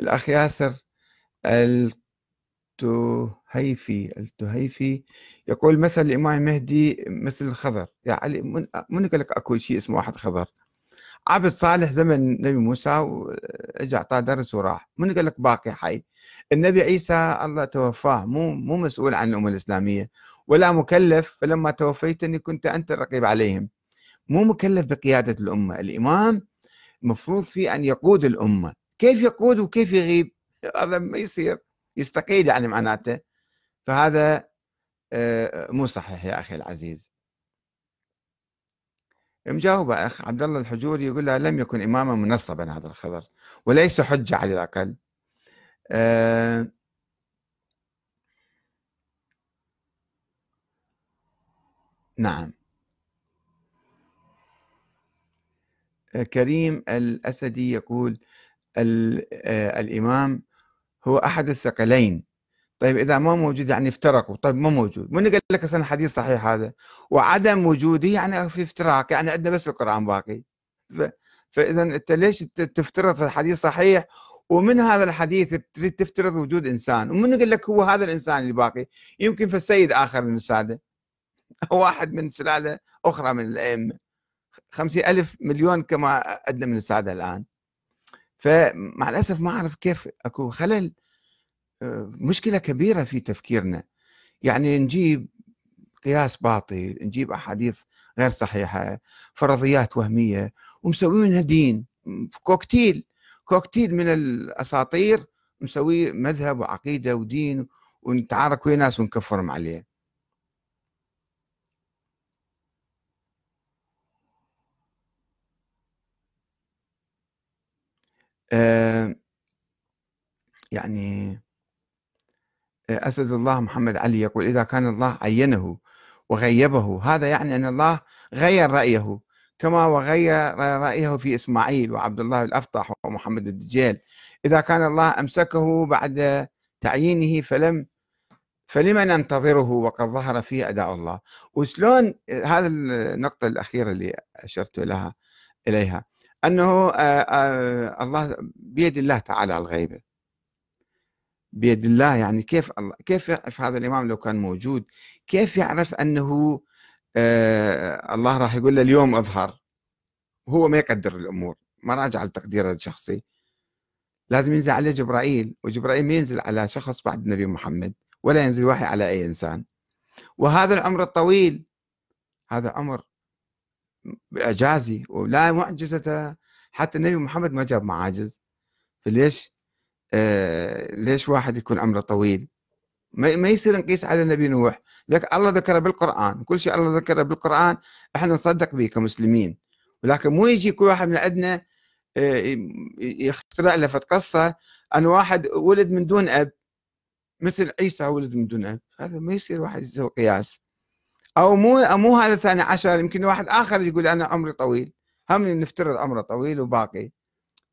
الأخ ياسر التهيفي التهيفي يقول مثل الإمام المهدي مثل الخضر. يا علي من قال لك أكو شيء اسمه واحد خضر؟ عبد صالح زمن نبي موسى واجى أعطاه درس وراح. من قال لك باقي حي؟ النبي عيسى الله توفاه مو مو مسؤول عن الأمة الإسلامية ولا مكلف فلما توفيتني كنت أنت الرقيب عليهم. مو مكلف بقيادة الأمة. الإمام مفروض فيه أن يقود الأمة. كيف يقود وكيف يغيب؟ هذا ما يصير. يستقيل يعني معناته. فهذا آه، مو صحيح يا أخي العزيز. مجاوب أخ عبد الله الحجوري يقول له لم يكن إماما منصبا هذا الخضر وليس حجة على الأقل. أه نعم. كريم الأسدي يقول الإمام هو أحد الثقلين. طيب إذا ما موجود يعني افترقوا. طيب ما موجود. من قال لك أصلا حديث صحيح هذا؟ وعدم وجوده يعني في افتراق يعني عندنا بس القرآن باقي. فإذا أنت ليش تفترض في الحديث صحيح؟ ومن هذا الحديث تريد تفترض وجود إنسان؟ ومن يقول لك هو هذا الإنسان اللي باقي؟ يمكن في السيد آخر من السادة. أو واحد من سلالة أخرى من الأئمة. خمسين ألف مليون كما عندنا من السادة الآن. فمع الأسف ما أعرف كيف أكو خلل آه، مشكلة كبيرة في تفكيرنا. يعني نجيب قياس باطل نجيب أحاديث غير صحيحة فرضيات وهمية ومسوي منها دين كوكتيل كوكتيل من الأساطير مسوي مذهب وعقيدة ودين ونتعارك ويا ناس ونكفرهم عليه. آه، يعني آه، أسد الله محمد علي يقول إذا كان الله عينه وغيبه هذا يعني أن الله غير رأيه كما وغير رأيه في إسماعيل وعبد الله الأفطح ومحمد الدجال. إذا كان الله أمسكه بعد تعيينه فلم فلما ننتظره وقد ظهر فيه أداء الله. وشلون هذا النقطة الأخيرة اللي أشرت لها إليها. أنه آه، آه، الله بيد الله تعالى الغيبة بيد الله يعني كيف الله كيف يعرف هذا الإمام لو كان موجود؟ كيف يعرف أنه آه الله راح يقول له اليوم أظهر؟ هو ما يقدر الأمور ما راجع لتقديره الشخصي. لازم ينزل عليه جبرائيل وجبرائيل ما ينزل على شخص بعد النبي محمد ولا ينزل وحي على أي إنسان. وهذا العمر الطويل هذا عمر اعجازي ولا معجزة حتى النبي محمد ما جاب معاجز. فليش؟ آه ليش واحد يكون عمره طويل؟ ما يصير نقيس على النبي نوح. ذك الله ذكره بالقرآن. كل شيء الله ذكره بالقرآن إحنا نصدق به كمسلمين. ولكن مو يجي كل واحد من عندنا آه، يخترع له قصة أن واحد ولد من دون أب. مثل عيسى ولد من دون أب. هذا ما يصير واحد يسوي قياس. أو مو مو هذا الثاني عشر يمكن واحد آخر يقول أنا عمري طويل. هم نفترض عمره طويل وباقي.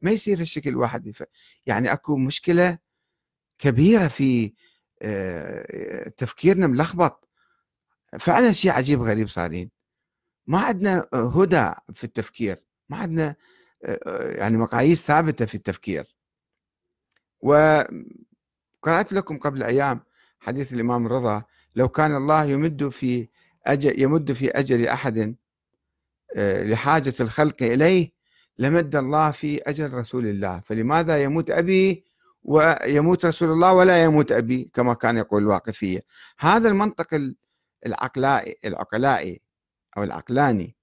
ما يصير الشكل الواحد يعني أكو مشكلة كبيرة في آه، تفكيرنا ملخبط. فعلا شيء عجيب غريب صارين. ما عندنا هدى في التفكير. ما عندنا آه، آه، يعني مقاييس ثابتة في التفكير. وقرأت لكم قبل أيام حديث الإمام الرضا لو كان الله يمد في أجل يمد في أجل أحد لحاجة الخلق إليه لمد الله في أجل رسول الله. فلماذا يموت أبي ويموت رسول الله ولا يموت أبي؟ كما كان يقول الواقفية. هذا المنطق العقلائي العقلائي أو العقلاني.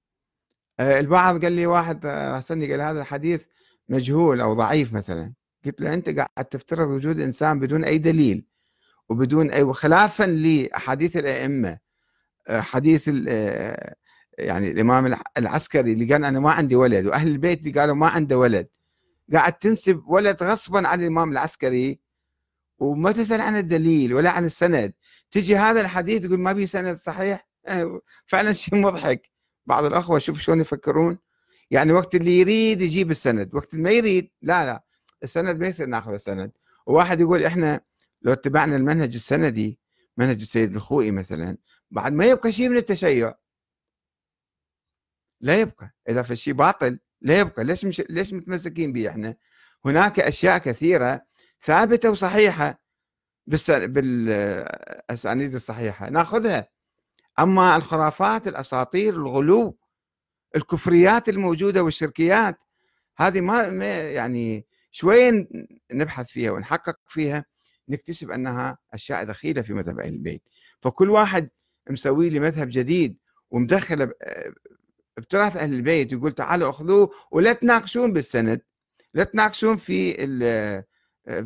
آه، البعض قال لي واحد راسلني قال هذا الحديث مجهول أو ضعيف مثلا. قلت له أنت قاعد تفترض وجود إنسان بدون أي دليل وبدون أي خلافا لأحاديث الأئمة. آه، حديث آه، يعني الإمام العسكري اللي قال أنا ما عندي ولد وأهل البيت اللي قالوا ما عنده ولد قاعد تنسب ولد غصبا على الإمام العسكري وما تسأل عن الدليل ولا عن السند. تجي هذا الحديث تقول ما في سند صحيح؟ آه، فعلا شيء مضحك. بعض الأخوة شوف شلون يفكرون. يعني وقت اللي يريد يجيب السند وقت ما يريد لا لا السند ما يصير ناخذ السند. وواحد يقول إحنا لو اتبعنا المنهج السندي منهج السيد الخوئي مثلا بعد ما يبقى شيء من التشيع. لا يبقى. إذا في شيء باطل لا يبقى. ليش مش ليش متمسكين به إحنا؟ هناك أشياء كثيرة ثابتة وصحيحة بالأسانيد الصحيحة. نأخذها. أما الخرافات الأساطير الغلو الكفريات الموجودة والشركيات هذه ما يعني شوي نبحث فيها ونحقق فيها. نكتشف أنها أشياء دخيلة في مذهب أهل البيت. فكل واحد مسوي لي مذهب جديد ومدخل بتراث أهل البيت يقول تعالوا أخذوه ولا تناقشون بالسند لا تناقشون في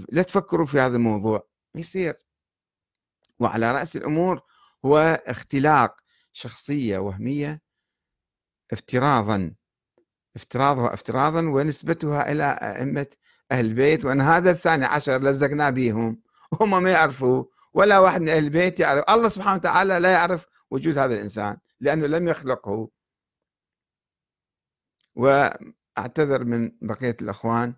لا تفكروا في هذا الموضوع. يصير. وعلى رأس الأمور هو اختلاق شخصية وهمية افتراضا افتراضها افتراضا ونسبتها إلى أئمة أهل البيت وأن هذا الثاني عشر لزقنا بهم هم ما يعرفوا ولا واحد من أهل البيت يعرف. الله سبحانه وتعالى لا يعرف وجود هذا الإنسان لأنه لم يخلقه. وأعتذر من بقية الأخوان.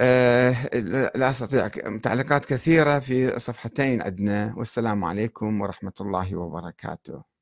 أه لا أستطيع تعليقات كثيرة في صفحتين عندنا. والسلام عليكم ورحمة الله وبركاته.